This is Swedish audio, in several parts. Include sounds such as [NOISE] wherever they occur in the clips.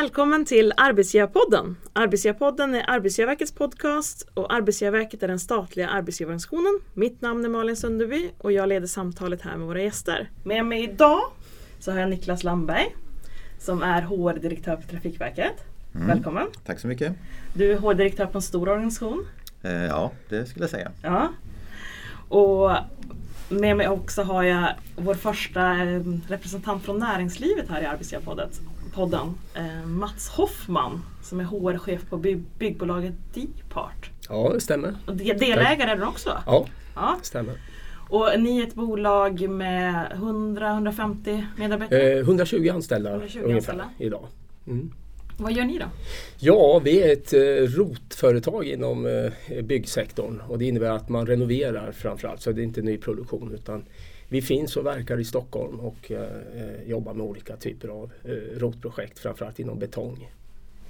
Välkommen till Arbetsgivarpodden. Arbetsgivarpodden är Arbetsgivarverkets podcast och Arbetsgivarverket är den statliga arbetsgivarorganisationen. Mitt namn är Malin Sunderby och jag leder samtalet här med våra gäster. Med mig idag så har jag Niklas Lamberg som är HR-direktör på Trafikverket. Mm. Välkommen! Tack så mycket! Du är HR-direktör på en stor organisation. Eh, ja, det skulle jag säga. Ja. Och med mig också har jag vår första eh, representant från näringslivet här i Arbetsgivarpodden podden, eh, Mats Hoffman som är HR-chef på by byggbolaget Dpart. Ja, det stämmer. Och delägare är du också? Ja, ja, det stämmer. Och ni är ett bolag med 100-150 medarbetare? Eh, 120 anställda 120 ungefär anställda. idag. Mm. Vad gör ni då? Ja, vi är ett eh, rotföretag inom eh, byggsektorn och det innebär att man renoverar framförallt så det är inte nyproduktion utan vi finns och verkar i Stockholm och eh, jobbar med olika typer av eh, rotprojekt, framförallt inom betong.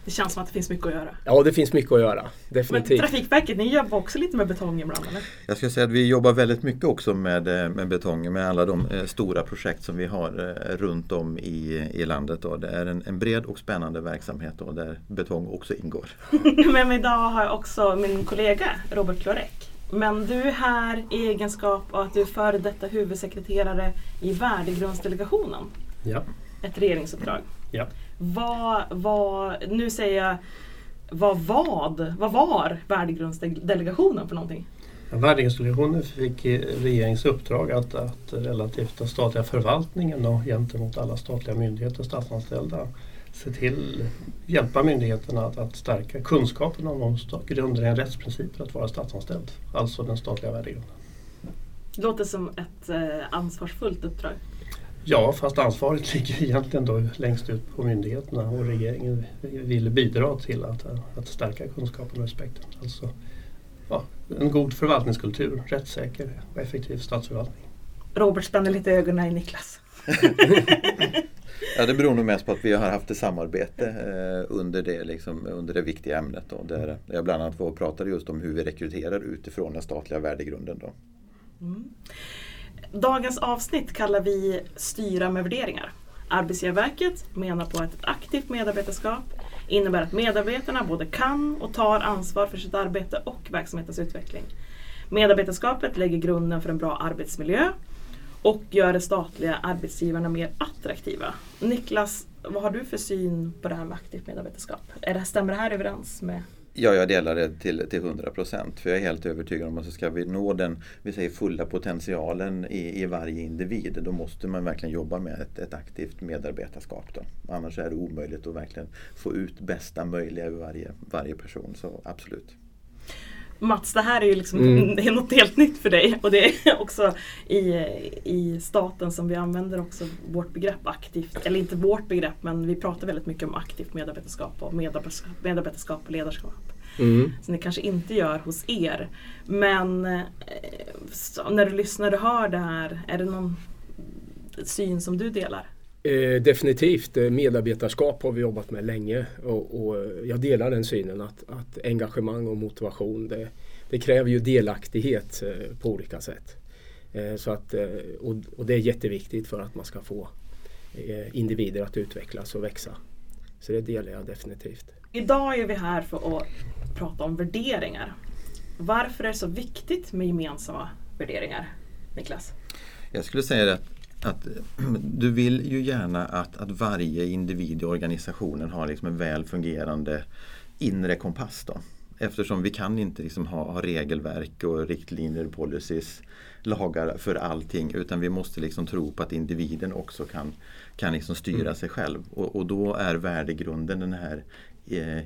Det känns som att det finns mycket att göra. Ja, det finns mycket att göra. Definitivt. Men Trafikverket, ni jobbar också lite med betong ibland? Eller? Jag ska säga att vi jobbar väldigt mycket också med, eh, med betong, med alla de eh, stora projekt som vi har eh, runt om i, i landet. Då. Det är en, en bred och spännande verksamhet då, där betong också ingår. [LAUGHS] Men idag har jag också min kollega Robert Klorek men du är här i egenskap av att du är före detta huvudsekreterare i värdegrundsdelegationen. Ja. Ett regeringsuppdrag. Ja. Vad, vad, nu säger jag, vad, vad, vad var värdegrundsdelegationen för någonting? Värdegrundsdelegationen fick regeringens uppdrag att, att relativt den statliga förvaltningen och gentemot alla statliga myndigheter och statsanställda se till, hjälpa myndigheterna att, att stärka kunskapen om de grundläggande rättsprinciper att vara statsanställd. Alltså den statliga värdegrunden. Det låter som ett eh, ansvarsfullt uppdrag. Ja, fast ansvaret [LAUGHS] ligger egentligen då längst ut på myndigheterna och regeringen vill bidra till att, att stärka kunskapen och respekten. Alltså, ja, en god förvaltningskultur, rättssäker och effektiv statsförvaltning. Robert spänner lite ögonen i Niklas. [LAUGHS] [LAUGHS] Ja, det beror nog mest på att vi har haft ett samarbete eh, under, det, liksom, under det viktiga ämnet. Då, där jag bland annat var och pratade just om hur vi rekryterar utifrån den statliga värdegrunden. Då. Mm. Dagens avsnitt kallar vi Styra med värderingar. Arbetsgivarverket menar på att ett aktivt medarbetarskap innebär att medarbetarna både kan och tar ansvar för sitt arbete och verksamhetens utveckling. Medarbetarskapet lägger grunden för en bra arbetsmiljö och gör de statliga arbetsgivarna mer attraktiva. Niklas, vad har du för syn på det här med aktivt medarbetarskap? Är det, stämmer det här överens med Ja, jag delar det till, till 100 procent. För jag är helt övertygad om att ska vi nå den vi säger, fulla potentialen i, i varje individ, då måste man verkligen jobba med ett, ett aktivt medarbetarskap. Då. Annars är det omöjligt att verkligen få ut bästa möjliga ur varje, varje person. Så absolut. Mats, det här är ju liksom, mm. [LAUGHS] det är något helt nytt för dig och det är [LAUGHS] också i, i staten som vi använder också vårt begrepp aktivt, eller inte vårt begrepp men vi pratar väldigt mycket om aktivt medarbetarskap och medarbetarskap, medarbetarskap och ledarskap. Mm. Som ni kanske inte gör hos er. Men eh, när du lyssnar och hör det här, är det någon syn som du delar? Eh, definitivt, eh, medarbetarskap har vi jobbat med länge och, och jag delar den synen att, att engagemang och motivation det, det, kräver ju delaktighet eh, på olika sätt. Eh, så att, och, och, det är jätteviktigt för att man ska få individer att utvecklas och växa. Så det delar jag definitivt. Idag är vi här för att prata om värderingar. Varför är det så viktigt med gemensamma värderingar? Niklas? Jag skulle säga att att [CLEARS THROAT] du vill ju gärna att, att varje individ i organisationen har liksom en väl fungerande inre kompass. Då. Eftersom vi kan inte liksom ha, ha regelverk och riktlinjer, policies, lagar för allting utan vi måste liksom tro på att individen också kan, kan liksom styra mm. sig själv. Och, och, då är värdegrunden den här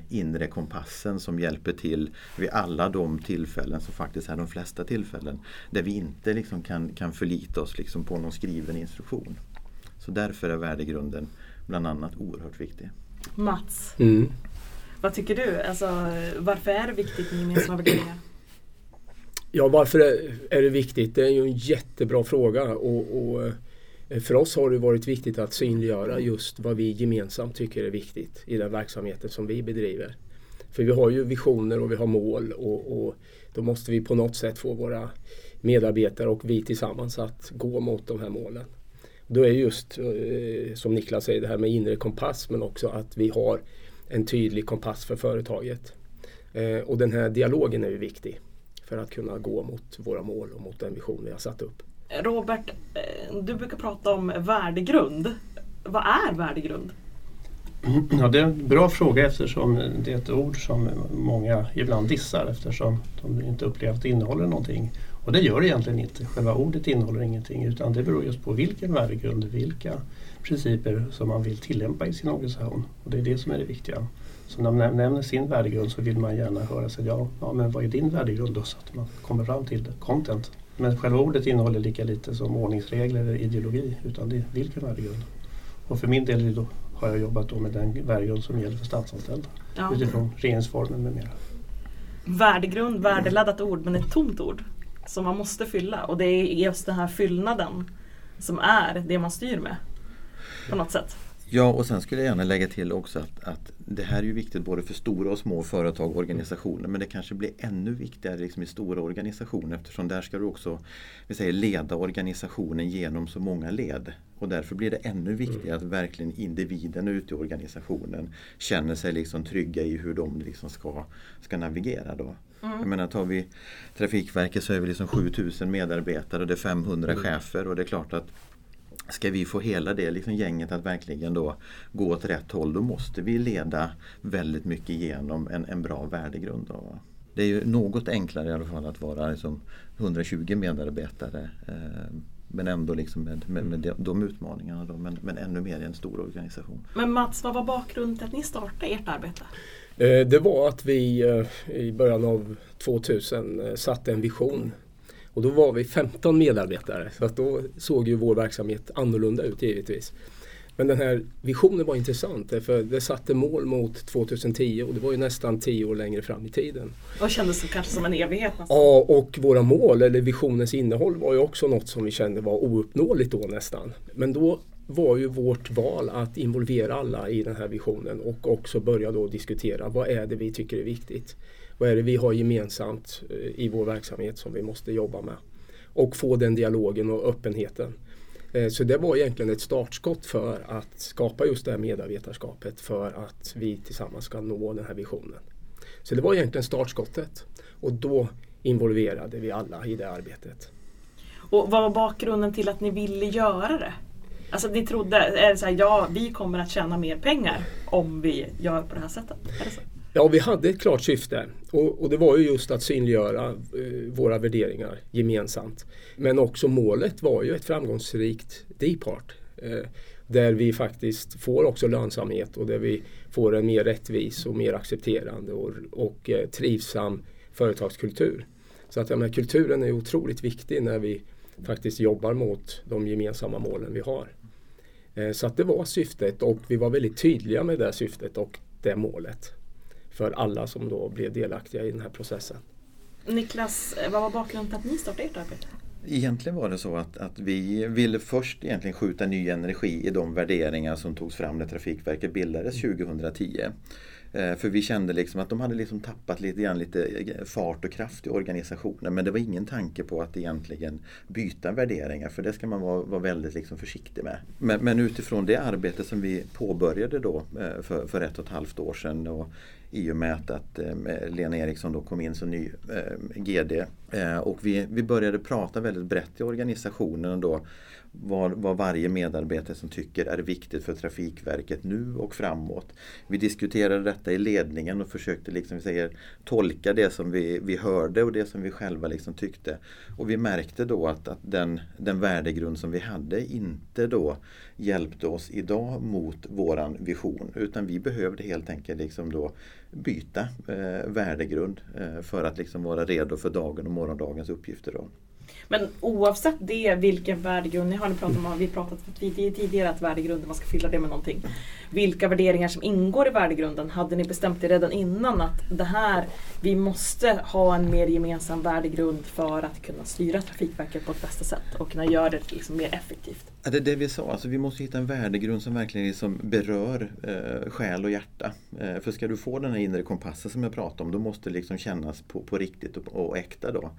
inre kompassen som hjälper till vid alla de tillfällen som faktiskt är de flesta tillfällen där vi inte liksom kan, kan förlita oss liksom på någon skriven instruktion. Så därför är värdegrunden bland annat oerhört viktig. Mats, mm. vad tycker du? Alltså, varför är det viktigt med gemensamma värderingar? Ja, varför är det viktigt? Det är ju en jättebra fråga. och, och Eh, Eh, för oss har det varit viktigt att synliggöra just vad vi gemensamt tycker är viktigt i den verksamheten som vi bedriver. För vi har ju visioner och vi har mål och, och då måste vi på något sätt få våra medarbetare och vi tillsammans att gå mot de här målen. Då är just eh, som Niklas säger det här med inre kompass men också att vi har en tydlig kompass för företaget. Eh, och den här dialogen är ju viktig för att kunna gå mot våra mål och mot den vision vi har satt upp. Robert, eh, du brukar prata om värdegrund. Vad är värdegrund? Ja, det är en bra fråga eftersom det är ett ord som många ibland dissar eftersom de inte upplever att det innehåller någonting. Och det gör det egentligen inte. Själva ordet innehåller ingenting utan det beror just på vilken värdegrund, vilka principer som man vill tillämpa i sin organisation. Och det är det som är det viktiga. Så när man nämner sin värdegrund så vill man gärna höra sig, ja, ja men vad är din värdegrund då? Så att man kommer fram till content. Men själva ordet innehåller lika lite som ordningsregler eller ideologi utan det är vilken värdegrund. Och för min del har jag jobbat med den värdegrund som gäller för statsanställda ja. utifrån regeringsformen med mera. Värdegrund, värdeladdat ord men ett tomt ord som man måste fylla och det är just den här fyllnaden som är det man styr med på något sätt. Ja och sen skulle jag gärna lägga till också att, att det här är ju viktigt både för stora och små företag och organisationer men det kanske blir ännu viktigare liksom i stora organisationer eftersom där ska du också vi säger, leda organisationen genom så många led. Och därför blir det ännu viktigare att verkligen individen ute i organisationen känner sig liksom trygga i hur de liksom ska, ska navigera. Då. Mm. Jag menar, tar vi Trafikverket så är vi liksom 7000 medarbetare och det är 500 mm. chefer och det är klart att Ska vi få hela det liksom gänget att verkligen då gå åt rätt håll då måste vi leda väldigt mycket genom en, en bra värdegrund. Då. Det är ju något enklare i alla fall att vara liksom 120 medarbetare eh, men ändå liksom med, med, med de, de utmaningarna. Då, men, men ännu mer i en stor organisation. Men Mats, vad var bakgrunden till att ni startade ert arbete? Eh, det var att vi eh, i början av 2000 eh, satte en vision och då var vi 15 medarbetare så att då såg ju vår verksamhet annorlunda ut givetvis. Men den här visionen var intressant för det satte mål mot 2010 och det var ju nästan 10 år längre fram i tiden. Och kändes det kanske som en evighet? Nästan. Ja, och våra mål eller visionens innehåll var ju också något som vi kände var ouppnåeligt då nästan. Men då var ju vårt val att involvera alla i den här visionen och också börja då diskutera vad är det vi tycker är viktigt. Vad är det vi har gemensamt eh, i vår verksamhet som vi måste jobba med? Och få den dialogen och öppenheten. Eh, så det var egentligen ett startskott för att skapa just det här medarbetarskapet för att vi tillsammans ska nå den här visionen. Så det var egentligen startskottet och då involverade vi alla i det arbetet. Och vad var bakgrunden till att ni ville göra det? Alltså ni trodde, är det så här, ja vi kommer att tjäna mer pengar om vi gör på det här sättet? Är det så? Ja, vi hade ett klart syfte och, och det var ju just att synliggöra eh, våra värderingar gemensamt. Men också målet var ju ett framgångsrikt Depart eh, där vi faktiskt får också lönsamhet och där vi får en mer rättvis och mer accepterande och, och eh, trivsam företagskultur. Så att ja, men, kulturen är otroligt viktig när vi faktiskt jobbar mot de gemensamma målen vi har. Eh, så att det var syftet och vi var väldigt tydliga med det syftet och det målet för alla som då blev delaktiga i den här processen. Niklas, vad var bakgrunden till att ni startade ert arbete? Egentligen var det så att, att vi ville först egentligen skjuta ny energi i de värderingar som togs fram när Trafikverket bildades 2010. Eh, för vi kände liksom att de hade liksom tappat lite grann lite eh, fart och kraft i organisationen. Men det var ingen tanke på att egentligen byta värderingar för det ska man vara, vara väldigt liksom försiktig med. Men, men, utifrån det arbete som vi påbörjade då eh, för, för ett och ett halvt år sedan och i och med att, att eh, Lena Eriksson då kom in som ny eh, GD. Eh, och vi, vi började prata väldigt brett i organisationen då vad, vad varje medarbetare som tycker är viktigt för Trafikverket nu och framåt. Vi diskuterade detta i ledningen och försökte liksom, vi säger, tolka det som vi, vi hörde och det som vi själva liksom tyckte. Och vi märkte då att, att den, den värdegrund som vi hade inte då hjälpte oss idag mot våran vision utan vi behövde helt enkelt liksom då byta eh, värdegrund eh, för att liksom vara redo för dagen och morgondagens uppgifter. Då. Men oavsett det, vilken värdegrund ni har, ni pratat om, vi pratat tidigare att värdegrunden, man ska fylla det med någonting. Vilka värderingar som ingår i värdegrunden, hade ni bestämt er redan innan att det här, vi måste ha en mer gemensam värdegrund för att kunna styra Trafikverket på ett bästa sätt och kunna göra det liksom mer effektivt? Ja, det är det vi sa, alltså, vi måste hitta en värdegrund som verkligen liksom berör eh, själ och hjärta. Eh, för ska du få den här inre kompassen som jag pratade om, då måste det liksom kännas på, på riktigt och, och äkta. Då.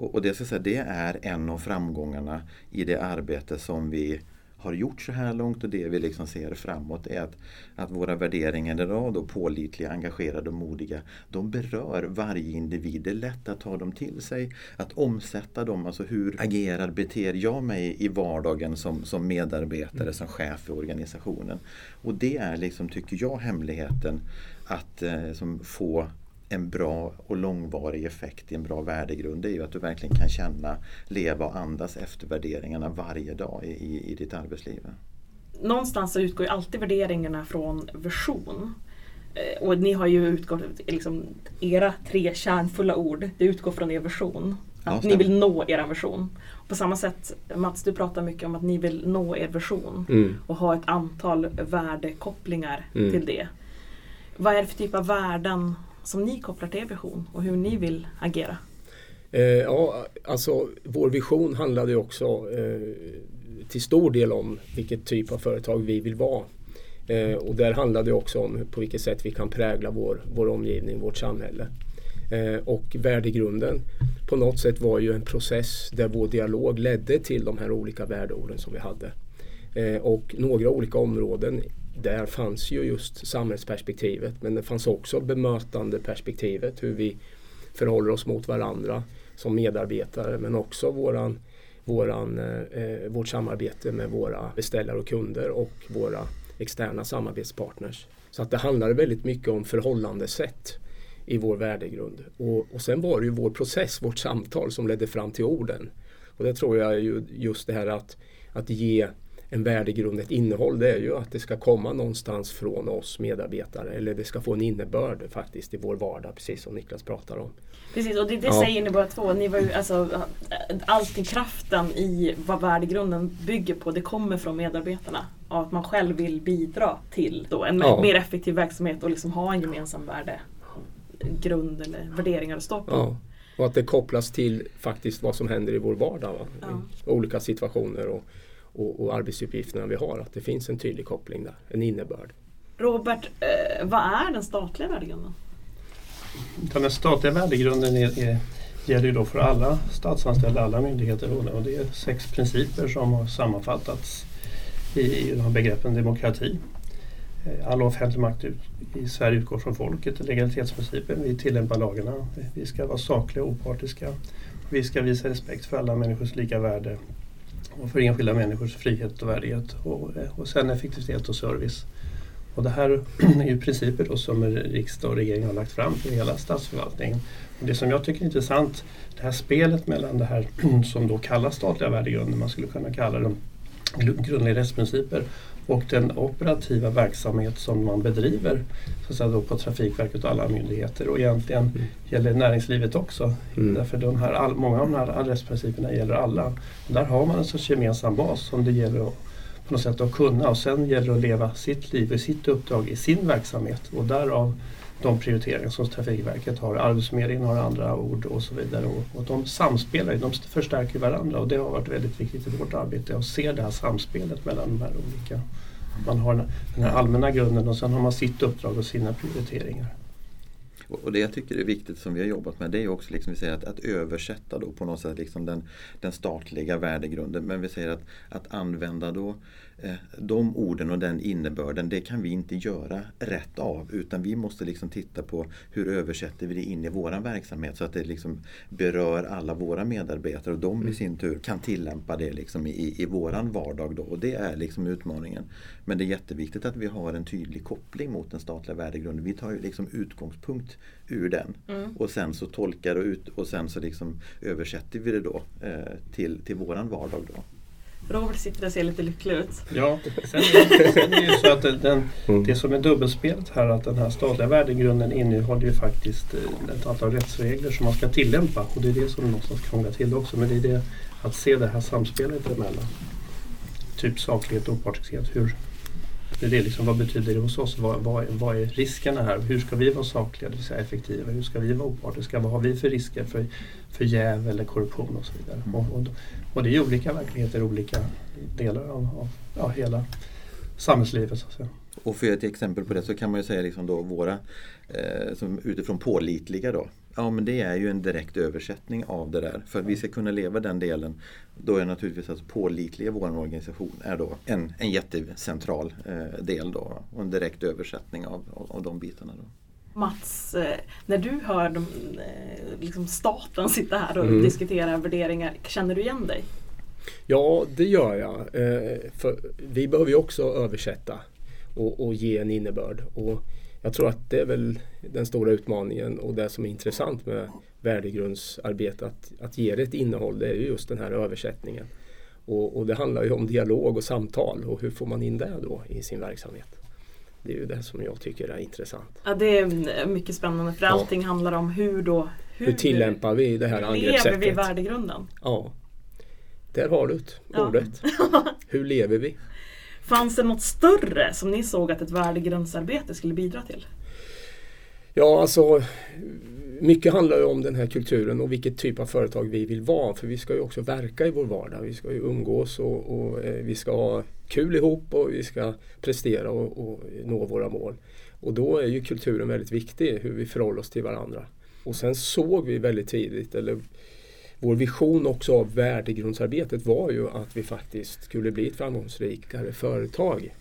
Och, och det, ska säga, det är en av framgångarna i det arbete som vi har gjort så här långt och det vi liksom ser framåt är att, att våra värderingar idag, då pålitliga, engagerade och modiga, de berör varje individ. Det är lätt att ta dem till sig, att omsätta dem. Alltså hur agerar, beter jag mig i vardagen som, som medarbetare, som chef i organisationen? Och det är liksom, tycker jag, hemligheten att eh, få en bra och långvarig effekt i en bra värdegrund det är ju att du verkligen kan känna, leva och andas efter värderingarna varje dag i, i, i ditt arbetsliv. Någonstans så utgår ju alltid värderingarna från vision. Eh, och ni har ju utgått, liksom, era tre kärnfulla ord, det utgår från er vision. Att Ja, ni vill nå er vision. På samma sätt, Mats, du pratar mycket om att ni vill nå er vision Mm. och ha ett antal värdekopplingar Mm. till det. Vad är det för typ av värden som ni kopplar till er vision och hur ni vill agera? Eh, ja, alltså vår vision handlade ju också eh, till stor del om vilket typ av företag vi vill vara. Eh, och där handlade det också om på vilket sätt vi kan prägla vår, vår omgivning, vårt samhälle. Eh, och värdegrunden på något sätt var ju en process där vår dialog ledde till de här olika värdeorden som vi hade. Eh, och några olika områden där fanns ju just samhällsperspektivet men det fanns också bemötandeperspektivet, hur vi förhåller oss mot varandra som medarbetare men också våran, våran, eh, vårt samarbete med våra beställare och kunder och våra externa samarbetspartners. Så att det handlade väldigt mycket om förhållandesätt i vår värdegrund. Och, och sen var det ju vår process, vårt samtal som ledde fram till orden. Och det tror jag är ju just det här att, att ge en värdegrund ett innehåll det är ju att det ska komma någonstans från oss medarbetare eller det ska få en innebörd faktiskt i vår vardag precis som Niklas pratar om. Precis, och det, det Ja. säger ni båda två. Ni var ju, alltså, alltid kraften i vad värdegrunden bygger på, det kommer från medarbetarna. Och att man själv vill bidra till då, en Ja. mer effektiv verksamhet och liksom ha en gemensam värdegrund eller värderingar att stå på. Ja. Och att det kopplas till faktiskt vad som händer i vår vardag. Va? Ja. I olika situationer och, och, och arbetsuppgifterna vi har. Att det finns en tydlig koppling där, en innebörd. Robert, eh, vad är den statliga värdegrunden? Den statliga värdegrunden är, är, gäller ju då för alla statsanställda, alla myndigheter och det är sex principer som har sammanfattats i, i de här begreppen demokrati. Eh, All offentlig makt ut, i Sverige utgår från folket, legalitetsprincipen. Vi tillämpar lagarna. Vi ska vara sakliga och opartiska. Vi ska visa respekt för alla människors lika värde och för enskilda människors frihet och värdighet. Och, och sen effektivitet och service. Och det här [CLEARS THROAT] är ju principer då som riksdag och regering har lagt fram för hela statsförvaltningen. Och det som jag tycker är intressant, det här spelet mellan det här [CLEARS THROAT] som då kallas statliga värdegrunder, man skulle kunna kalla dem grundläggande rättsprinciper, och den operativa verksamhet som man bedriver så att säga då på Trafikverket och alla myndigheter och egentligen gäller näringslivet också. Mm. Därför de här, all, många av de här rättsprinciperna gäller alla. Och där har man en sorts gemensam bas som det gäller att på något sätt att kunna och sen gäller det att leva sitt liv och sitt uppdrag i sin verksamhet och därav de prioriteringar som Trafikverket har. Arbetsförmedlingen har andra ord och så vidare. Och, och de samspelar, de förstärker varandra och det har varit väldigt viktigt i vårt arbete att se det här samspelet mellan de här olika. Man har den här allmänna grunden och sen har man sitt uppdrag och sina prioriteringar. Och det jag tycker är viktigt som vi har jobbat med det är också liksom, vi säger att, att översätta då på något sätt liksom den, den statliga värdegrunden. Men vi säger att, att använda då de orden och den innebörden det kan vi inte göra rätt av utan vi måste liksom titta på hur översätter vi det in i våran verksamhet så att det liksom berör alla våra medarbetare och de i sin tur kan tillämpa det liksom i, i våran vardag då och det är liksom utmaningen. Men det är jätteviktigt att vi har en tydlig koppling mot den statliga värdegrunden. Vi tar ju liksom utgångspunkt ur den Mm. och sen så tolkar och, ut, och sen så liksom översätter vi det då eh, till, till våran vardag. Då. Robert sitter och ser lite lycklig ut. Ja, sen är, sen är det ju så att den, Mm. det som är dubbelspelet här att den här statliga värdegrunden innehåller ju faktiskt eh, ett antal rättsregler som man ska tillämpa och det är det som någonstans krånglar till också. Men det är det att se det här samspelet emellan. Typ saklighet och opartiskhet. Hur, det är det liksom, vad betyder det hos oss? Vad, vad, vad är riskerna här? Hur ska vi vara sakliga, det vill säga effektiva? Hur ska vi vara opartiska? Vad har vi för risker för, för jäv eller korruption och så vidare? Mm. Och, och, och det är olika verkligheter olika delar av, av ja, hela samhällslivet. Så att säga. Och för ett exempel på det så kan man ju säga liksom då våra eh, som utifrån pålitliga då Ja men det är ju en direkt översättning av det där. För att vi ska kunna leva den delen då är naturligtvis alltså pålitlig i vår organisation är då en, en jättecentral eh, del då och en direkt översättning av, av, av de bitarna. Då. Mats, eh, när du hör de, eh, liksom staten sitta här och mm. diskutera värderingar, känner du igen dig? Ja, det gör jag. Eh, för vi behöver ju också översätta och, och, ge en innebörd. Och jag tror att det är väl den stora utmaningen och det som är intressant med värdegrundsarbete att, att ge det ett innehåll, det är just den här översättningen. Och, och, det handlar ju om dialog och samtal och hur får man in det då i sin verksamhet? Det är ju det som jag tycker är intressant. Ja, det är mycket spännande för allting handlar om hur då Hur, hur tillämpar vi det här angreppssättet? Hur lever vi värdegrunden? Ja, där har du det, ordet. Ja. [LAUGHS] hur lever vi? Fanns det något större som ni såg att ett värdegrundsarbete skulle bidra till? Ja, alltså mycket handlar ju om den här kulturen och vilket typ av företag vi vill vara. För vi ska ju också verka i vår vardag. Vi ska ju umgås och, och eh, vi ska ha kul ihop och vi ska prestera och, och, nå våra mål. Och då är ju kulturen väldigt viktig, hur vi förhåller oss till varandra. Och sen såg vi väldigt tidigt, eller vår vision också av värdegrundsarbetet var ju att vi faktiskt skulle bli ett framgångsrikare företag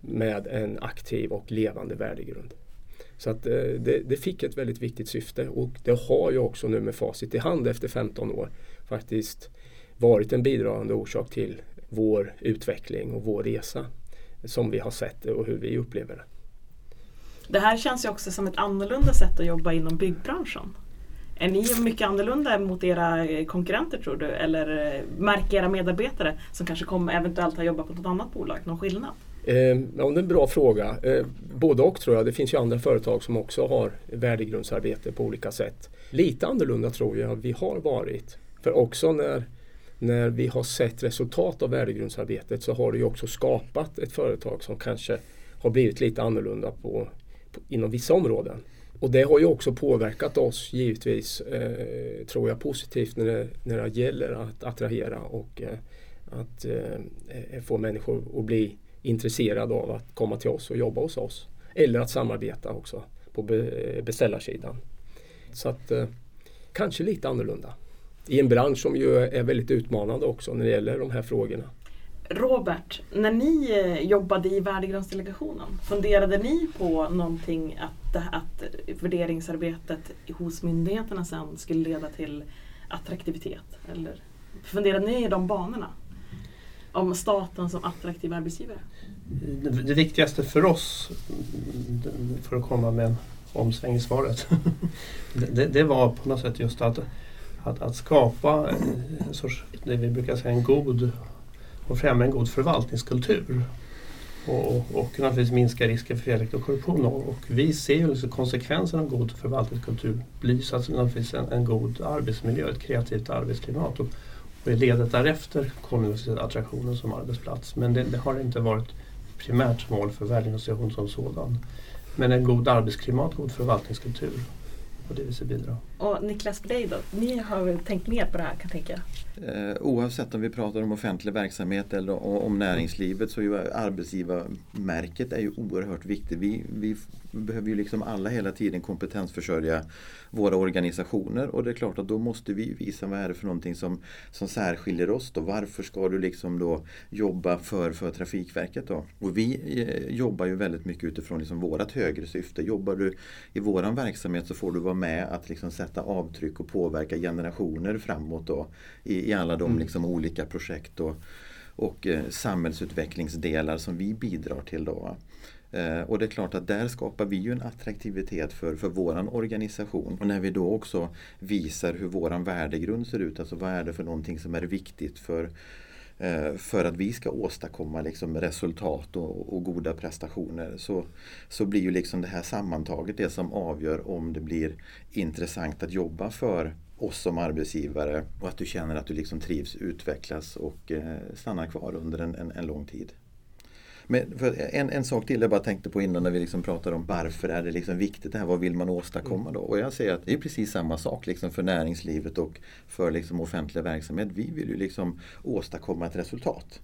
med en aktiv och levande värdegrund. Så att eh, det, det, fick ett väldigt viktigt syfte och det har ju också nu med facit i hand efter 15 år faktiskt varit en bidragande orsak till vår utveckling och vår resa som vi har sett och hur vi upplever det. Det här känns ju också som ett annorlunda sätt att jobba inom byggbranschen. Är ni mycket annorlunda mot era eh, konkurrenter tror du? Eller eh, märker era medarbetare som kanske kommer eventuellt har jobbat på något annat bolag någon skillnad? Eh, ja, det är en bra fråga. Eh, både och tror jag. Det finns ju andra företag som också har värdegrundsarbete på olika sätt. Lite annorlunda tror jag vi har varit. För också när, när vi har sett resultat av värdegrundsarbetet så har det ju också skapat ett företag som kanske har blivit lite annorlunda på, på inom vissa områden. Och det har ju också påverkat oss givetvis, eh, tror jag, positivt när det, när det gäller att attrahera och eh, att eh, eh, få människor att bli intresserade av att komma till oss och jobba hos oss. Eller att samarbeta också på be beställarsidan. Så att eh, kanske lite annorlunda. I en bransch som ju är väldigt utmanande också när det gäller de här frågorna. Robert, när ni eh, jobbade i värdegrundsdelegationen, funderade ni på någonting att, att värderingsarbetet hos myndigheterna sen skulle leda till attraktivitet? Eller funderar ni i de banorna? Om staten som attraktiv arbetsgivare? Det, det viktigaste för oss, för att komma med en omsväng i svaret, [LAUGHS] det, det, var på något sätt just att, att, att skapa en sorts, det vi brukar säga en god och främja en god förvaltningskultur. Och, och naturligtvis minska risken för felaktig och korruption. Och, vi ser ju liksom konsekvenserna av god förvaltningskultur blir alltså naturligtvis en, en, god arbetsmiljö, ett kreativt arbetsklimat. Och, och i ledet därefter kommer attraktionen som arbetsplats. Men det, det, har inte varit primärt mål för värdeorganisationen som sådan. Men en god arbetsklimat, god förvaltningskultur på det viset bidra. Och Niklas, för dig då? Ni har väl tänkt mer på det här kan jag tänka? Eh, oavsett om vi pratar om offentlig verksamhet eller om näringslivet så är ju arbetsgivarmärket är ju oerhört viktigt. Vi, vi behöver ju liksom alla hela tiden kompetensförsörja våra organisationer och det är klart att då måste vi visa vad är det för någonting som, som särskiljer oss då. Varför ska du liksom då jobba för, för Trafikverket då? Och vi eh, jobbar ju väldigt mycket utifrån liksom vårat högre syfte. Jobbar du i våran verksamhet så får du vara med att liksom sätta avtryck och påverka generationer framåt då i, i alla de mm. liksom olika projekt och, och eh, samhällsutvecklingsdelar som vi bidrar till. Då. Eh, och det är klart att där skapar vi ju en attraktivitet för, för våran organisation. Och när vi då också visar hur våran värdegrund ser ut, alltså vad är det för någonting som är viktigt för Eh, för att vi ska åstadkomma liksom resultat och, och, goda prestationer så, så blir ju liksom det här sammantaget det som avgör om det blir intressant att jobba för oss som arbetsgivare och att du känner att du liksom trivs, utvecklas och eh, stannar kvar under en, en, en lång tid. Men en, en sak till jag bara tänkte på innan när vi liksom pratade om varför är det liksom viktigt det här, vad vill man åstadkomma då? Och jag säger att det är precis samma sak liksom för näringslivet och för liksom offentlig verksamhet. Vi vill ju liksom åstadkomma ett resultat.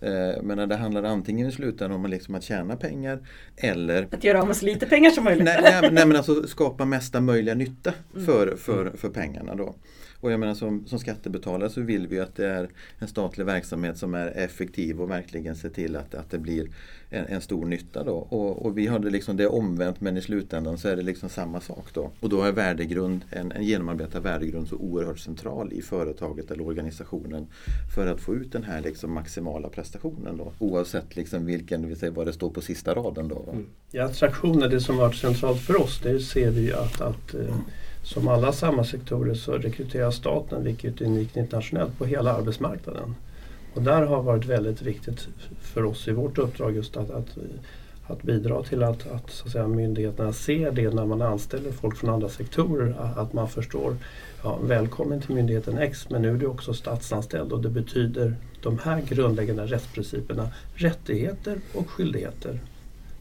Eh, men när det handlar antingen i slutändan om liksom att tjäna pengar eller Att göra av med så lite pengar som möjligt. nej, nej, nej men alltså skapa mesta möjliga nytta för, för, för pengarna då. Och jag menar som, som skattebetalare så vill vi att det är en statlig verksamhet som är effektiv och verkligen ser till att, att det blir en, en stor nytta då. Och, och vi har det liksom det omvänt men i slutändan så är det liksom samma sak då. Och då är värdegrund, en, en genomarbetad värdegrund så oerhört central i företaget eller organisationen för att få ut den här liksom maximala prestationen då. Oavsett liksom vilken, det vill säga vad det står på sista raden då. va? Mm. I attraktioner, det som varit centralt för oss, det ser vi att, att eh, som alla samhällssektorer så rekryterar staten, vilket är unikt internationellt, på hela arbetsmarknaden. Och där har varit väldigt viktigt för oss i vårt uppdrag just att, att, att bidra till att, att, så att säga, myndigheterna ser det när man anställer folk från andra sektorer. Att, man förstår, ja, välkommen till myndigheten X men nu är du också statsanställd och det betyder de här grundläggande rättsprinciperna, rättigheter och skyldigheter.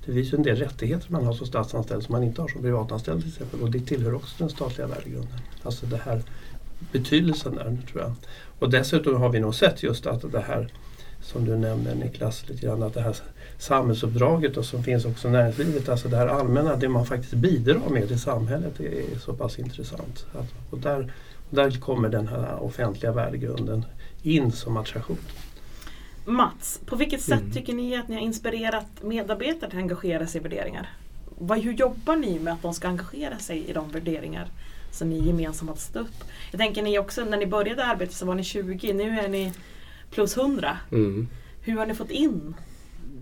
Det finns ju en del rättigheter man har som statsanställd som man inte har som privatanställd till exempel och det tillhör också den statliga värdegrunden. Alltså det här betydelsen där tror jag. Och dessutom har vi nog sett just att det här som du nämnde Niklas, lite grann, att det här samhällsuppdraget och som finns också i näringslivet, alltså det här allmänna, det man faktiskt bidrar med i samhället är så pass intressant. Att, och där, där kommer den här offentliga värdegrunden in som attraktion. Mats, på vilket sätt Mm. tycker ni att ni har inspirerat medarbetare till att engagera sig i värderingar? Vad, hur jobbar ni med att de ska engagera sig i de värderingar som ni gemensamt har stött upp? Jag tänker ni också, när ni började arbetet så var ni 20, nu är ni plus 100. Mm. Hur har ni fått in?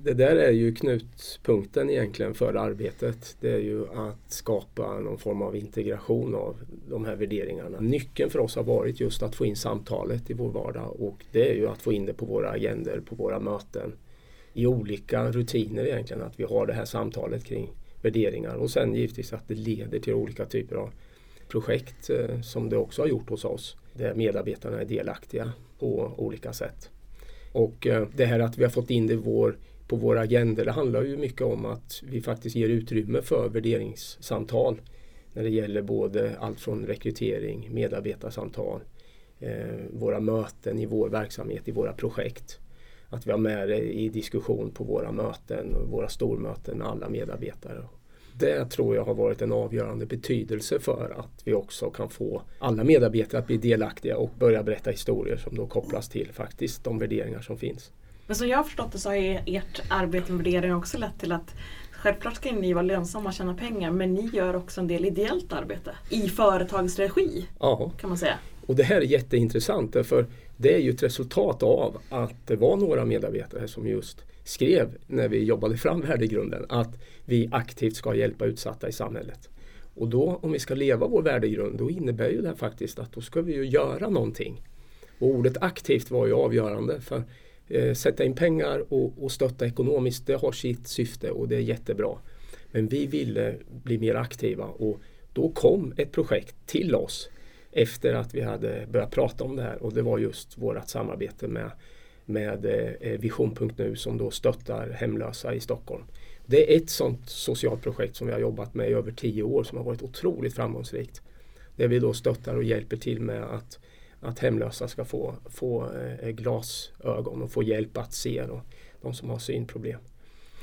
Det där är ju knutpunkten egentligen för arbetet. Det är ju att skapa någon form av integration av de här värderingarna. Nyckeln för oss har varit just att få in samtalet i vår vardag och det är ju att få in det på våra agender, på våra möten. I olika rutiner egentligen, att vi har det här samtalet kring värderingar och sen givetvis att det leder till olika typer av projekt eh, som det också har gjort hos oss. Där medarbetarna är delaktiga på olika sätt. Och eh, det här att vi har fått in det i vår, på våra agender, det handlar ju mycket om att vi faktiskt ger utrymme för värderingssamtal när det gäller både allt från rekrytering, medarbetarsamtal, eh, våra möten i vår verksamhet, i våra projekt. Att vi har med det i diskussion på våra möten och våra stormöten med alla medarbetare. Det tror jag har varit en avgörande betydelse för att vi också kan få alla medarbetare att bli delaktiga och börja berätta historier som då kopplas till faktiskt de värderingar som finns. Men som jag har förstått det så har ert arbete med värderingar också lett till att Självklart ska ni vara lönsamma och tjäna pengar men ni gör också en del ideellt arbete i företagets regi Ja, kan man säga. och det här är jätteintressant för det är ju ett resultat av att det var några medarbetare som just skrev när vi jobbade fram värdegrunden att vi aktivt ska hjälpa utsatta i samhället. Och då om vi ska leva vår värdegrund då innebär ju det faktiskt att då ska vi ju göra någonting. Och ordet aktivt var ju avgörande för eh, sätta in pengar och, och stötta ekonomiskt det har sitt syfte och det är jättebra. Men vi ville bli mer aktiva och då kom ett projekt till oss efter att vi hade börjat prata om det här och det var just vårt samarbete med, med eh, Vision.nu som då stöttar hemlösa i Stockholm. Det är ett sådant socialt projekt som vi har jobbat med i över tio år som har varit otroligt framgångsrikt. Där vi då stöttar och hjälper till med att, att hemlösa ska få, få eh, glasögon och få hjälp att se då, de som har synproblem.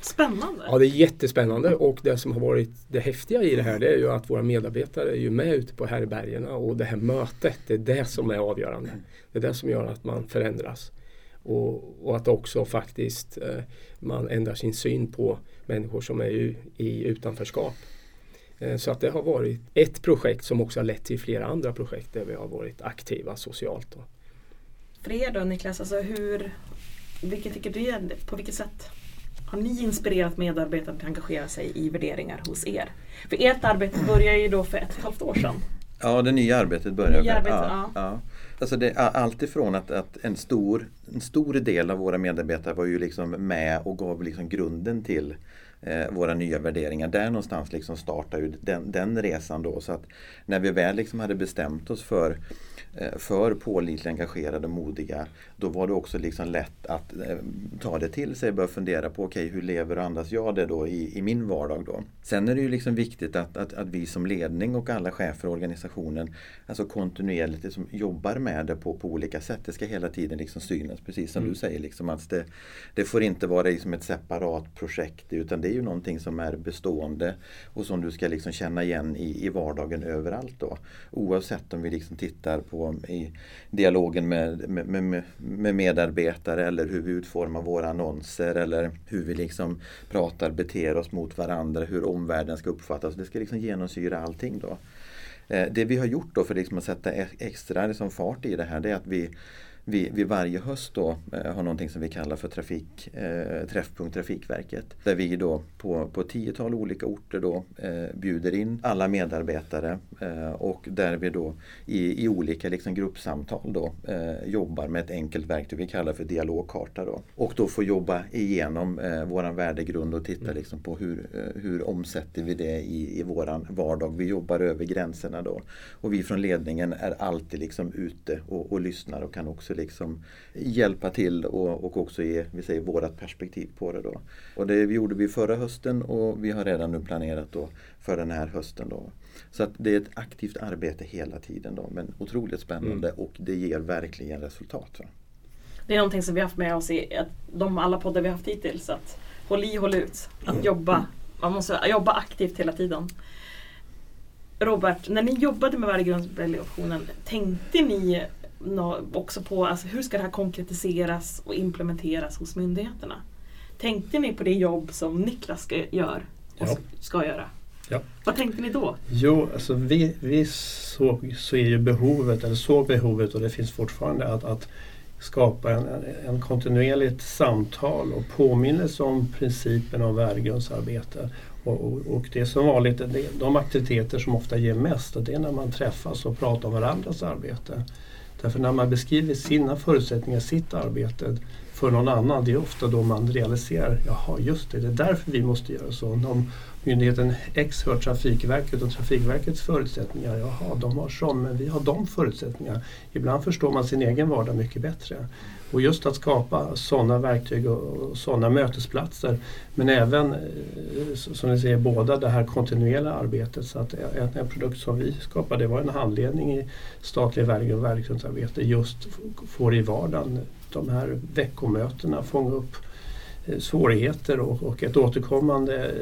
Spännande! Ja, det är jättespännande och det som har varit det häftiga i det här det är ju att våra medarbetare är ju med ute på härbärgena och det här mötet, det är det som är avgörande. Det är det som gör att man förändras. Och, och att också faktiskt eh, man ändrar sin syn på människor som är i, i utanförskap. Eh, så att det har varit ett projekt som också har lett till flera andra projekt där vi har varit aktiva socialt. Då. För er då Niklas, alltså hur, vilket tycker du, är- på vilket sätt har ni inspirerat medarbetare att engagera sig i värderingar hos er? För ert arbete börjar ju då för ett och ett halvt år sedan. Ja, det nya arbetet börjar. Nya arbetet, ja, ja. Alltså det är allt ifrån att, att en, stor, en stor del av våra medarbetare var ju liksom med och gav liksom grunden till eh, våra nya värderingar. Där någonstans liksom startar ju den, den resan då. Så att när vi väl liksom hade bestämt oss för Eh, för pålitliga, engagerade, modiga. Då var det också liksom lätt att eh, ta det till sig och börja fundera på okej, okay, hur lever och andas jag det då i, i min vardag då? Sen är det ju liksom viktigt att, att, att vi som ledning och alla chefer i organisationen alltså kontinuerligt liksom jobbar med det på, på olika sätt. Det ska hela tiden liksom synas, precis som mm. du säger. Liksom, att det, det får inte vara liksom ett separat projekt utan det ju någonting som är bestående och som du ska liksom känna igen i, i vardagen överallt. Då. Oavsett om vi liksom tittar på um, i dialogen med, med, med, med, medarbetare eller hur vi utformar våra annonser eller hur vi liksom pratar, beter oss mot varandra, hur omvärlden ska uppfattas. Det ska liksom genomsyra allting då. Eh, det vi har gjort då för liksom att sätta e-, extra liksom fart i det här det är att vi vi, vi varje höst då eh, har någonting som vi kallar för trafik, eh, Träffpunkt Trafikverket. Där vi då på, på tiotal olika orter då eh, bjuder in alla medarbetare eh, och där vi då i, i olika liksom gruppsamtal då eh, jobbar med ett enkelt verktyg vi kallar för dialogkarta. Då. Och då får jobba igenom eh, våran värdegrund och titta mm. liksom på hur, eh, hur omsätter vi det i, i våran vardag. Vi jobbar över gränserna då. Och vi från ledningen är alltid liksom ute och, och lyssnar och kan också liksom hjälpa till och, och också ge vi säger, vårat perspektiv på det. Då. Och det gjorde vi förra hösten och vi har redan nu planerat då för den här hösten. Då. Så att det är ett aktivt arbete hela tiden då, men otroligt spännande mm. och det ger verkligen resultat. Va? Det är någonting som vi haft med oss i de alla poddar vi haft hittills. Att håll i, håll ut. Att mm. jobba. Man måste jobba aktivt hela tiden. Robert, när ni jobbade med värdegrundsrevolutionen, tänkte ni också på alltså, hur ska det här konkretiseras och implementeras hos myndigheterna? Tänkte ni på det jobb som Niklas ska, gör och ja. ska göra? Ja. Vad tänkte ni då? Jo, alltså vi, vi såg så är ju behovet, eller såg behovet och det finns fortfarande att, att skapa en, en kontinuerligt samtal och påminnelse om principen om värdegrundsarbete. Och, och, och, det är som vanligt, det, de aktiviteter som ofta ger mest, det är när man träffas och pratar om varandras arbete. Därför när man beskriver sina förutsättningar, sitt arbete för någon annan, det är ofta då man realiserar, jaha just det, det är därför vi måste göra så. Om myndigheten X hör Trafikverket och Trafikverkets förutsättningar, jaha de har sån, men vi har de förutsättningarna. Ibland förstår man sin egen vardag mycket bättre. Och just att skapa sådana verktyg och sådana mötesplatser men även, eh, som ni säger, båda det här kontinuerliga arbetet. Så att en, en produkt som vi skapade var en handledning i statlig värdegrund och värdegrundsarbete just får i vardagen de här veckomötena fånga upp svårigheter och, och, ett återkommande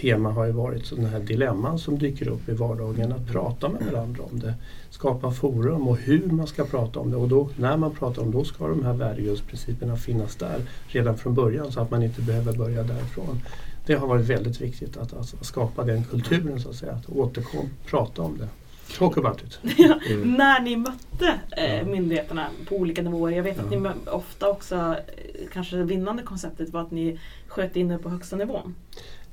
tema har ju varit sådana här dilemman som dyker upp i vardagen. Att prata med varandra om det, skapa forum och hur man ska prata om det. Och då, när man pratar om det, då ska de här värdegrundsprinciperna finnas där redan från början så att man inte behöver börja därifrån. Det har varit väldigt viktigt att alltså, skapa den kulturen så att säga, att återkom, prata om det. Talk it. [LAUGHS] Mm. När ni mötte eh, myndigheterna på olika nivåer, jag vet att ni ofta också, eh, kanske det vinnande konceptet var att ni sköt in er på högsta nivån.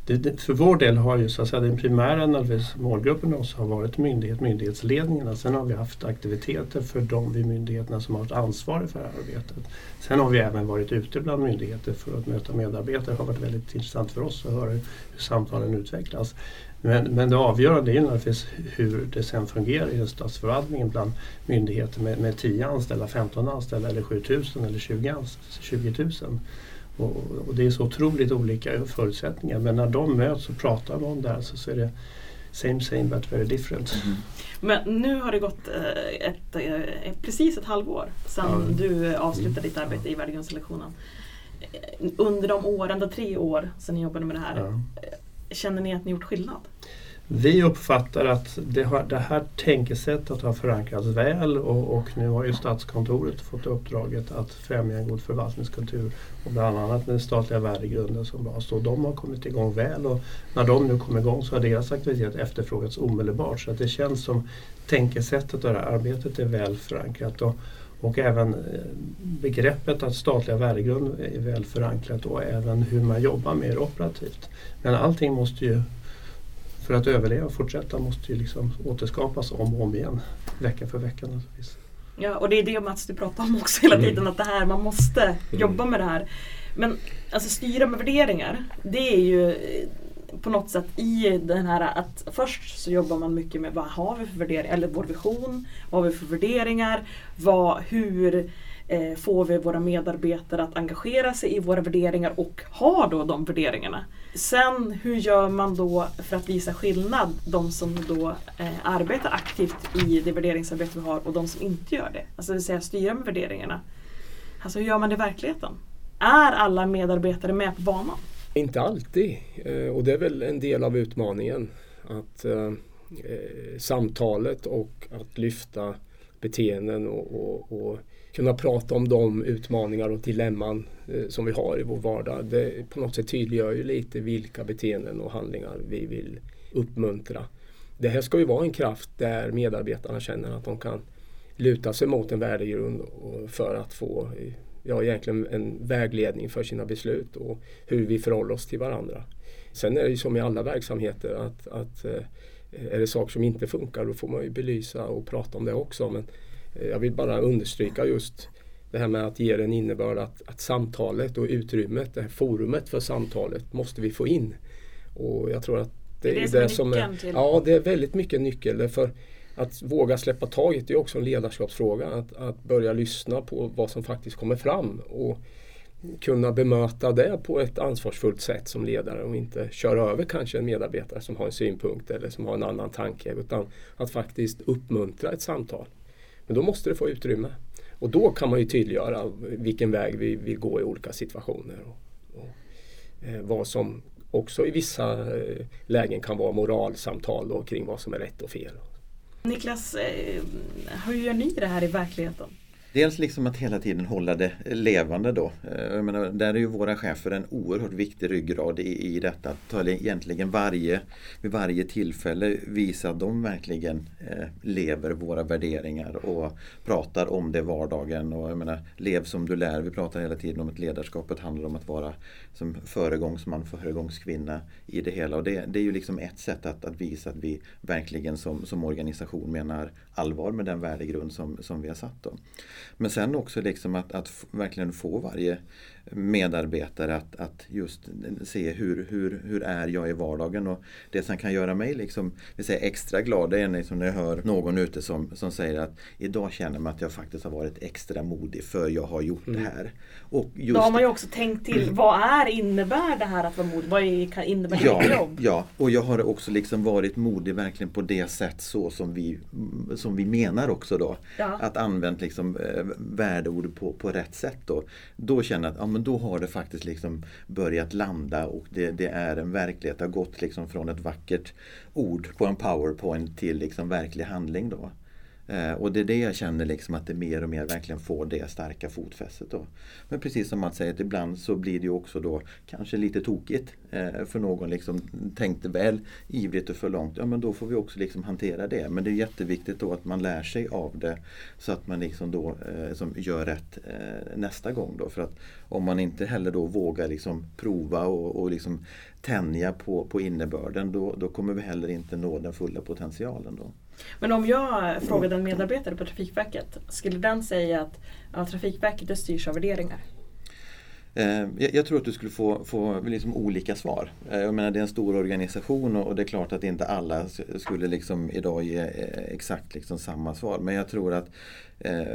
Det, det, för vår del har ju så att säga, den primära målgruppen oss har varit myndighet, myndighetsledningarna. Sen har vi haft aktiviteter för de vid myndigheterna som har varit ansvariga för det här arbetet. Sen har vi även varit ute bland myndigheter för att möta medarbetare. Det har varit väldigt intressant för oss att höra hur samtalen utvecklas. Men, men det avgörande är ju naturligtvis hur det sen fungerar i statsförvaltningen bland myndigheter med, med 10 anställda, 15 anställda eller 7000 eller 20, 20 000. Och, och, det är så otroligt olika förutsättningar men när de möts och pratar om det här så, så är det same same but very different. Mm. Men nu har det gått eh, ett, ett, eh, precis ett halvår sedan mm. du avslutade ditt arbete i värdegrundselektionen. Under de åren, de tre år sedan ni jobbade med det här, mm känner ni att ni gjort skillnad? Vi uppfattar att det, har, det här tänkesättet har förankrats väl och, och, nu har ju Statskontoret fått uppdraget att främja en god förvaltningskultur och bland annat den statliga värdegrunden som bas. Och de har kommit igång väl och när de nu kommer igång så har deras aktivitet efterfrågats omedelbart. Så att det känns som tänkesättet och det här arbetet är väl förankrat. Och, och även eh, begreppet att statliga värdegrund är väl förankrat och även hur man jobbar mer operativt. Men allting måste ju för att överleva och fortsätta måste ju liksom återskapas om och om igen. Vecka för vecka naturligtvis. Ja, och det är det Mats du pratar om också hela tiden, mm. att det här, man måste mm. jobba med det här. Men alltså styra med värderingar, det är ju på något sätt i den här att först så jobbar man mycket med vad har vi för värderingar, eller vår vision, vad har vi för värderingar, vad, hur eh, får vi våra medarbetare att engagera sig i våra värderingar och ha då de värderingarna. Sen hur gör man då för att visa skillnad, de som då eh, arbetar aktivt i det värderingsarbete vi har och de som inte gör det. Alltså det vill säga styra med värderingarna. Alltså hur gör man det i verkligheten? Är alla medarbetare med på banan? Inte alltid eh, och det är väl en del av utmaningen. Att eh, eh, Samtalet och att lyfta beteenden och, och, och, kunna prata om de utmaningar och dilemman eh, som vi har i vår vardag. Det på något sätt tydliggör ju lite vilka beteenden och handlingar vi vill uppmuntra. Det här ska ju vara en kraft där medarbetarna känner att de kan luta sig mot en värdegrund för att få eh, ja, egentligen en vägledning för sina beslut och hur vi förhåller oss till varandra. Sen är det ju som i alla verksamheter att, att eh, är det saker som inte funkar då får man ju belysa och prata om det också. Men eh, jag vill bara understryka just det här med att ge en innebörd att, att samtalet och utrymmet, det här forumet för samtalet måste vi få in. Och jag tror att det, det är det, som är, till. Ja, det är väldigt mycket nyckel. För att våga släppa taget är också en ledarskapsfråga. Att, att börja lyssna på vad som faktiskt kommer fram och kunna bemöta det på ett ansvarsfullt sätt som ledare och inte köra över kanske en medarbetare som har en synpunkt eller som har en annan tanke utan att faktiskt uppmuntra ett samtal. Men då måste det få utrymme. Och då kan man ju tydliggöra vilken väg vi vill gå i olika situationer. Och, och eh, vad som också i vissa eh, lägen kan vara moralsamtal då, kring vad som är rätt och fel. Niklas, eh, hur gör ni det här i verkligheten? Dels liksom att hela tiden hålla det levande då. Eh, jag menar, där är ju våra chefer en oerhört viktig ryggrad i, i detta. Att ta egentligen varje, vid varje tillfälle visa att de verkligen eh, lever våra värderingar och pratar om det i vardagen. Och jag menar, lev som du lär. Vi pratar hela tiden om att ledarskapet handlar om att vara som föregångsman, föregångskvinna i det hela. Och det, det är ju liksom ett sätt att, att visa att vi verkligen som, som organisation menar allvar med den värdegrund som, som vi har satt. Då. Men sen också liksom att, att verkligen få varje medarbetare att, att just se hur, hur, hur är jag i vardagen. Och det som kan göra mig liksom, vill säga, extra glad det är liksom när jag hör någon ute som, som säger att idag känner man att jag faktiskt har varit extra modig för jag har gjort mm. det här. Och just, Då har man ju också tänkt till, vad är, innebär det här att vara modig? Vad innebär det ja, jobb? Ja, och jag har också liksom varit modig verkligen på det sätt så som vi, som vi menar också då. Ja. Att använt liksom, eh, värdeord på, på rätt sätt. Då, då känner jag att ja, men då har det faktiskt liksom börjat landa och det, det är en verklighet. Det har gått liksom från ett vackert ord på en powerpoint till liksom verklig handling. då. Eh, och det är det jag känner liksom att det mer och mer verkligen får det starka fotfästet. Då. Men precis som Mats säger, att ibland så blir det också då kanske lite tokigt. Eh, för någon liksom tänkte väl ivrigt och för långt. Ja men då får vi också liksom hantera det. Men det är jätteviktigt då att man lär sig av det. Så att man liksom då eh, gör rätt eh, nästa gång. Då. För att om man inte heller då vågar liksom prova och, och liksom tänja på, på innebörden då, då kommer vi heller inte nå den fulla potentialen. Då. Men om jag frågade en medarbetare på Trafikverket, skulle den säga att ja, Trafikverket det styrs av värderingar? Eh, jag, tror att du skulle få, få liksom olika svar. Eh, jag menar det är en stor organisation och det är klart att inte alla skulle liksom idag ge eh, exakt liksom samma svar. Men jag tror att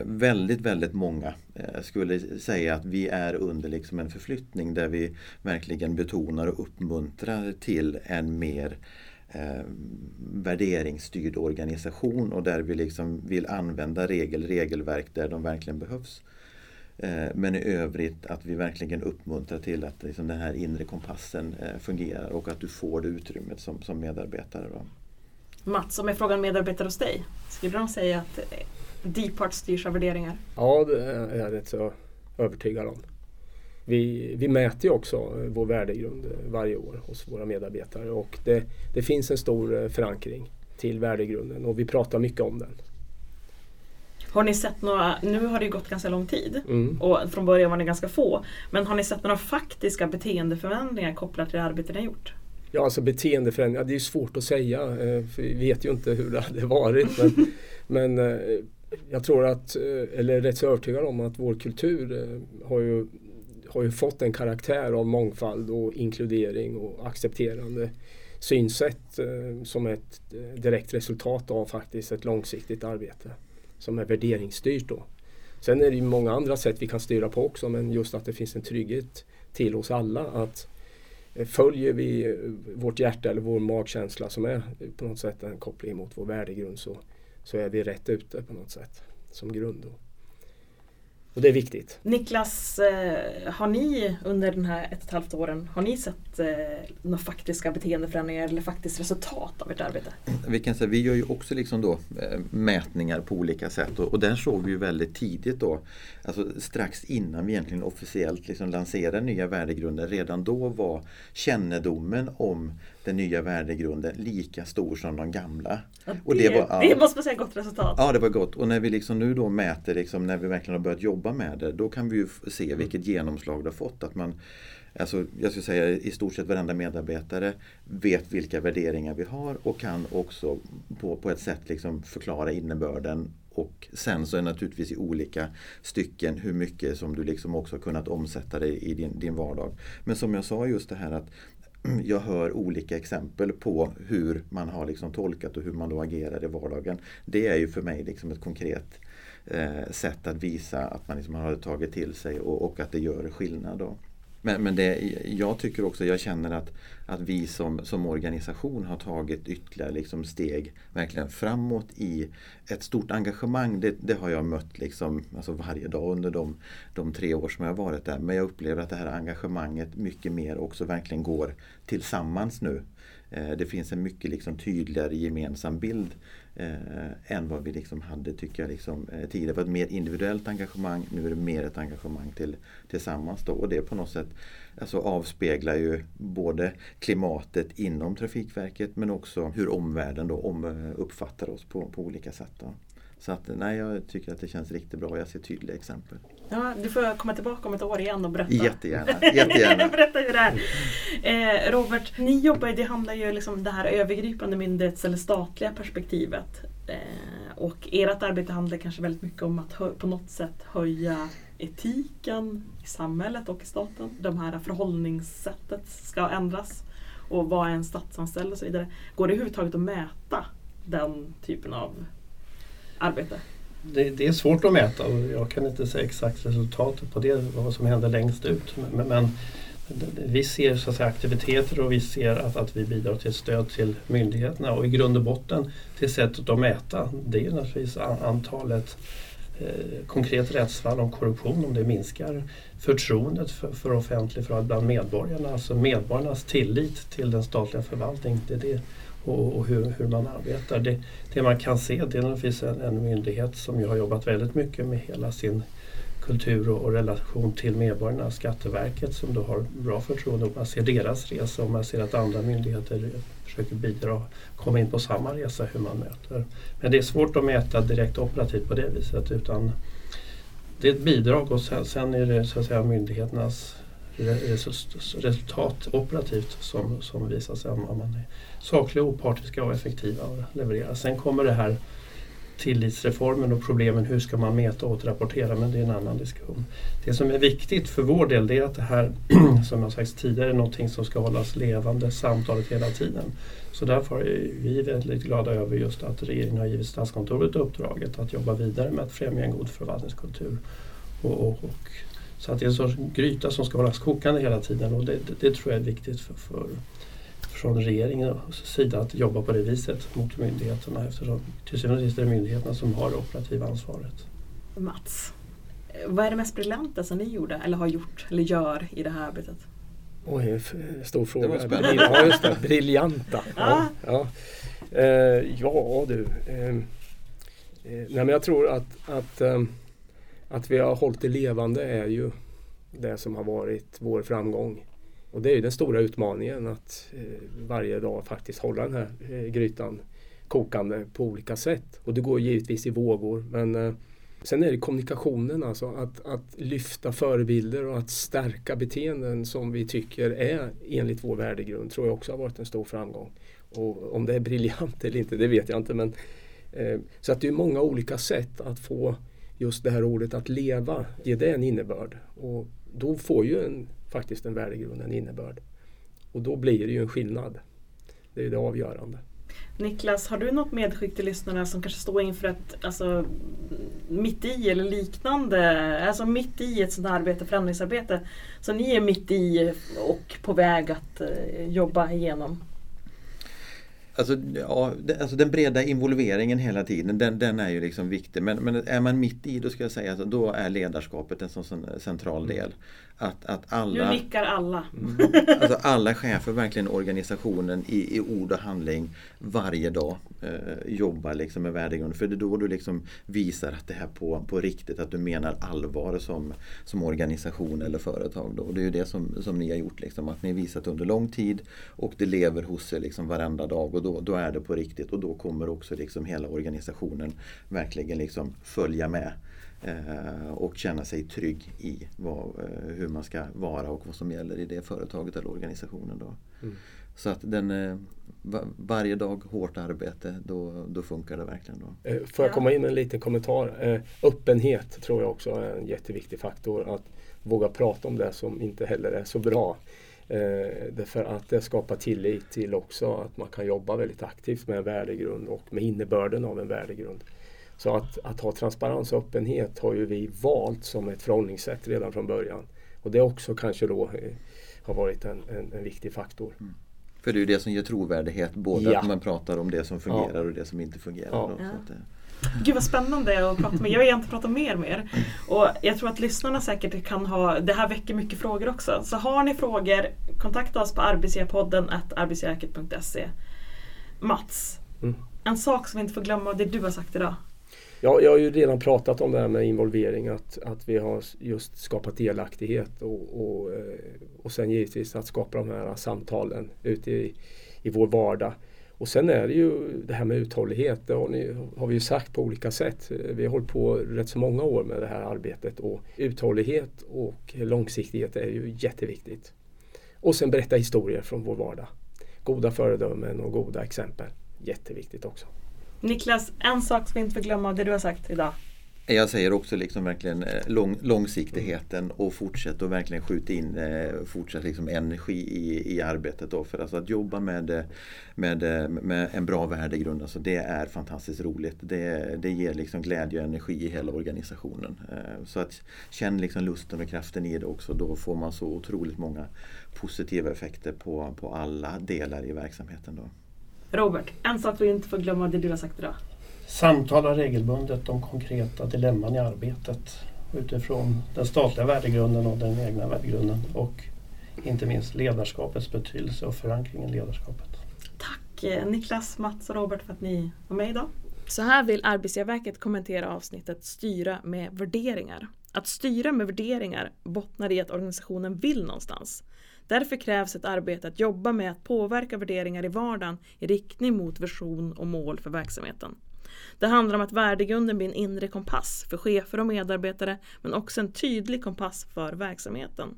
väldigt, väldigt många skulle säga att vi är under liksom en förflyttning där vi verkligen betonar och uppmuntrar till en mer eh, värderingsstyrd organisation och där vi liksom vill använda regel, regelverk där de verkligen behövs. Eh, men i övrigt att vi verkligen uppmuntrar till att liksom den här inre kompassen eh, fungerar och att du får det utrymmet som, som medarbetare. Då. Mats, om jag frågar en medarbetare hos dig, skulle de säga att eh, Deepart styrs av värderingar? Ja, det är jag rätt så övertygad om. Vi, vi mäter ju också vår värdegrund varje år hos våra medarbetare och det, det finns en stor förankring till värdegrunden och vi pratar mycket om den. Har ni sett några, nu har det gått ganska lång tid mm. och från början var det ganska få. Men har ni sett några faktiska beteendeförändringar kopplat till det arbete ni har gjort? Ja, alltså beteendeförändringar, det är svårt att säga. Eh, för vi vet ju inte hur det hade varit. Men, [LAUGHS] men eh, jag tror att, eh, eller är rätt så övertygad om att vår kultur har ju har ju fått en karaktär av mångfald och inkludering och accepterande synsätt eh, som ett eh, direkt resultat av faktiskt ett långsiktigt arbete som är värderingsstyrt. Då. Sen är det ju många andra sätt vi kan styra på också men just att det finns en trygghet till oss alla att eh, följer vi eh, vårt hjärta eller vår magkänsla som är på något sätt en koppling mot vår värdegrund så, så är vi rätt ute på något sätt som grund. Då. Och det är viktigt. Niklas, eh, har ni under den här ett och ett halvt åren, har ni sett eh, några faktiska beteendeförändringar eller faktiskt resultat av ert arbete? Vi kan säga, vi gör ju också liksom då, eh, mätningar på olika sätt och, och där såg vi ju väldigt tidigt då, alltså strax innan vi egentligen officiellt liksom lanserade nya värdegrunder, redan då var kännedomen om den nya värdegrunden lika stor som de gamla. Ja, det, Och det var- ja. det måste man säga gott resultat. Ja, det var gott. Och när vi liksom nu då mäter, liksom, när vi verkligen har börjat jobba med det, då kan vi ju se vilket genomslag det har fått. Att man, alltså, jag skulle säga i stort sett varenda medarbetare vet vilka värderingar vi har och kan också på, på ett sätt liksom förklara innebörden och sen så är det naturligtvis i olika stycken hur mycket som du liksom också har kunnat omsätta det i din, din vardag. Men som jag sa just det här att Mm, jag hör olika exempel på hur man har liksom tolkat och hur man då agerar i vardagen. Det är ju för mig liksom ett konkret eh, sätt att visa att man liksom har tagit till sig och, och att det gör skillnad. Då. Men, men det, jag tycker också, jag känner att, att vi som, som organisation har tagit ytterligare liksom steg verkligen framåt i ett stort engagemang. Det, det har jag mött liksom, alltså varje dag under de, de tre år som jag har varit där. Men jag upplever att det här engagemanget mycket mer också verkligen går tillsammans nu. Eh, det finns en mycket liksom tydligare gemensam bild eh, än vad vi liksom hade tycker jag liksom, eh, tidigare. Det var ett mer individuellt engagemang, nu är det mer ett engagemang till, tillsammans. Då. Och det på något sätt alltså avspeglar ju både klimatet inom Trafikverket men också hur omvärlden då om, eh, uppfattar oss på, på olika sätt. Då. Så att, nej, jag tycker att det känns riktigt bra. Jag ser tydliga exempel. Ja, du får komma tillbaka om ett år igen och berätta. Jättegärna. jättegärna. [LAUGHS] berätta hur det är. Eh, Robert, ni jobbar ju, det handlar ju liksom det här övergripande myndighets eller statliga perspektivet. Eh, och ert arbete handlar kanske väldigt mycket om att på något sätt höja etiken i samhället och i staten. De här förhållningssättet ska ändras. Och vad är en statsanställd och så vidare. Går det överhuvudtaget att mäta den typen av arbete? Det, det är svårt att mäta och jag kan inte säga exakt resultatet på det, vad som händer längst ut. Men, men vi ser så att säga, aktiviteter och vi ser att, att vi bidrar till stöd till myndigheterna och i grund och botten till sättet att mäta det är naturligtvis antalet eh, konkret rättsfall om korruption, om det minskar förtroendet för, för offentlig förvaltning bland medborgarna, alltså medborgarnas tillit till den statliga förvaltningen. Det är det och, och hur, hur man arbetar. Det, det man kan se det är naturligtvis en, en myndighet som ju har jobbat väldigt mycket med hela sin kultur och, och relation till medborgarna, Skatteverket som då har bra förtroende och man ser deras resa och man ser att andra myndigheter försöker bidra, komma in på samma resa hur man möter. Men det är svårt att mäta direkt operativt på det viset utan det är ett bidrag och sen, sen är det så att säga myndigheternas resultat operativt som, som visar sig om man är sakliga, opartiska och effektiva och leverera. Sen kommer det här tillitsreformen och problemen hur ska man mäta och återrapportera men det är en annan diskussion. Det som är viktigt för vår del det är att det här [CLEARS THROAT] som jag sagt tidigare är någonting som ska hållas levande samtalet hela tiden. Så därför är vi väldigt glada över just att regeringen har givit Statskontoret uppdraget att jobba vidare med att främja en god förvaltningskultur. Och, och, och, så att det är en sorts gryta som ska hållas kokande hela tiden och det, det, det tror jag är viktigt för, för från regeringens sida att jobba på det viset mot myndigheterna eftersom till syvende och sist är det myndigheterna som har det operativa ansvaret. Mats, vad är det mest briljanta som ni gjorde eller har gjort eller gör i det här arbetet? Oj, en stor fråga. var spännande. Brill- Ja, just det. Briljanta. [LAUGHS] Ja, ja. Eh, ja du. Eh, eh, nej, men jag tror att, att, eh, att vi har hållit det levande är ju det som har varit vår framgång. Och det är ju den stora utmaningen att eh, varje dag faktiskt hålla den här eh, grytan kokande på olika sätt. Och det går givetvis i vågor. Men eh, sen är det kommunikationen, alltså att, att lyfta förebilder och att stärka beteenden som vi tycker är enligt vår värdegrund tror jag också har varit en stor framgång. Och om det är briljant eller inte, det vet jag inte. Men, eh, så att det är många olika sätt att få just det här ordet att leva, ge det en innebörd. Och då får ju en, faktiskt en värdegrund en innebörd. Och då blir det ju en skillnad. Det är det avgörande. Niklas, har du något medskick till lyssnarna som kanske står inför ett, alltså mitt i eller liknande, alltså mitt i ett sådant här arbete, förändringsarbete, som ni är mitt i och på väg att eh, jobba igenom? Alltså, ja, alltså den breda involveringen hela tiden, den, den är ju liksom viktig. Men, men är man mitt i, då ska jag säga att då är ledarskapet en sån central del. Att, att alla, nu nickar alla. Mm. alltså [LAUGHS] alla chefer, verkligen organisationen i, i ord och handling varje dag eh, jobbar liksom med värdegrund. För det är då du liksom visar att det här på, på riktigt, att du menar allvar som, som organisation eller företag. Då. Och det är ju det som, som ni har gjort, liksom, att ni har visat under lång tid och det lever hos er liksom varenda dag och då, då är det på riktigt och då kommer också liksom hela organisationen verkligen liksom följa med eh, och känna sig trygg i vad, eh, hur man ska vara och vad som gäller i det företaget eller organisationen. Då. Mm. Så att den, eh, varje dag hårt arbete, då, då funkar det verkligen. Då. Får jag komma in med en liten kommentar? Öppenhet tror jag också är en jätteviktig faktor. Att våga prata om det som inte heller är så bra. Därför att det skapar tillit till också att man kan jobba väldigt aktivt med en värdegrund och med innebörden av en värdegrund. Så att, att ha transparens och öppenhet har ju vi valt som ett förhållningssätt redan från början. Och det också kanske då har varit en, en, en viktig faktor. Mm. För det är ju det som ger trovärdighet, både ja. att man pratar om det som fungerar ja. och det som inte fungerar. Ja. Då, Gud vad spännande att prata med. Jag vill egentligen prata mer med er. Och jag tror att lyssnarna säkert kan ha, det här väcker mycket frågor också. Så har ni frågor, kontakta oss på arbetsgivarpodden arbetsgivarverket.se. Mats, mm. en sak som vi inte får glömma av det du har sagt idag. Ja, jag har ju redan pratat om det här med involvering, att, att vi har just skapat delaktighet och, och, eh, och sen givetvis att skapa de här samtalen ute i, i vår vardag. Och sen är det ju det här med uthållighet, det har, ni, har vi ju sagt på olika sätt. Vi har hållit på rätt så många år med det här arbetet och uthållighet och långsiktighet är ju jätteviktigt. Och sen berätta historier från vår vardag. Goda föredömen och goda exempel. Jätteviktigt också. Niklas, en sak som vi inte får glömma av det du har sagt idag. Jag säger också liksom verkligen eh, lång, långsiktigheten och fortsätt och verkligen skjuta in eh, fortsatt liksom energi i, i arbetet. Då. För alltså att jobba med, eh, med, med en bra värdegrund, alltså det är fantastiskt roligt. Det, det ger liksom glädje och energi i hela organisationen. Så att känn liksom lusten och kraften i det också. Då får man så otroligt många positiva effekter på, på alla delar i verksamheten. Då. Robert, en sak vi inte får glömma det du har sagt idag. Samtala regelbundet om konkreta dilemman i arbetet utifrån den statliga värdegrunden och den egna värdegrunden och inte minst ledarskapets betydelse och förankringen i ledarskapet. Tack eh, Niklas, Mats och Robert för att ni var med idag. Så här vill Arbetsgivarverket kommentera avsnittet Styra med värderingar. Att styra med värderingar bottnar i att organisationen vill någonstans. Därför krävs ett arbete att jobba med att påverka värderingar i vardagen i riktning mot vision och mål för verksamheten. Det handlar om att värdegrunden blir en inre kompass för chefer och medarbetare men också en tydlig kompass för verksamheten.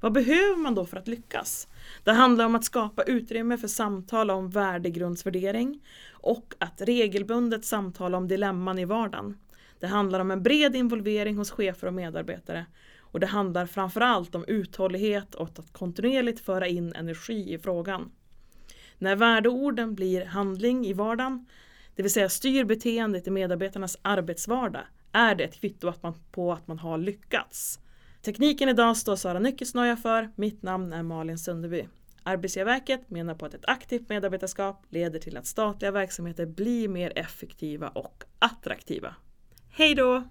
Vad behöver man då för att lyckas? Det handlar om att skapa utrymme för samtal om värdegrundsvärdering och att regelbundet samtala om dilemman i vardagen. Det handlar om en bred involvering hos chefer och medarbetare och det handlar framförallt om uthållighet och att kontinuerligt föra in energi i frågan. När värdeorden blir handling i vardagen, det vill säga styr beteendet i medarbetarnas arbetsvardag, är det ett kvitto att man, på att man har lyckats. Tekniken idag står Sara Nyckelsnoja för. Mitt namn är Malin Sunderby. Arbetsgivarverket menar på att ett aktivt medarbetarskap leder till att statliga verksamheter blir mer effektiva och attraktiva. Hej då!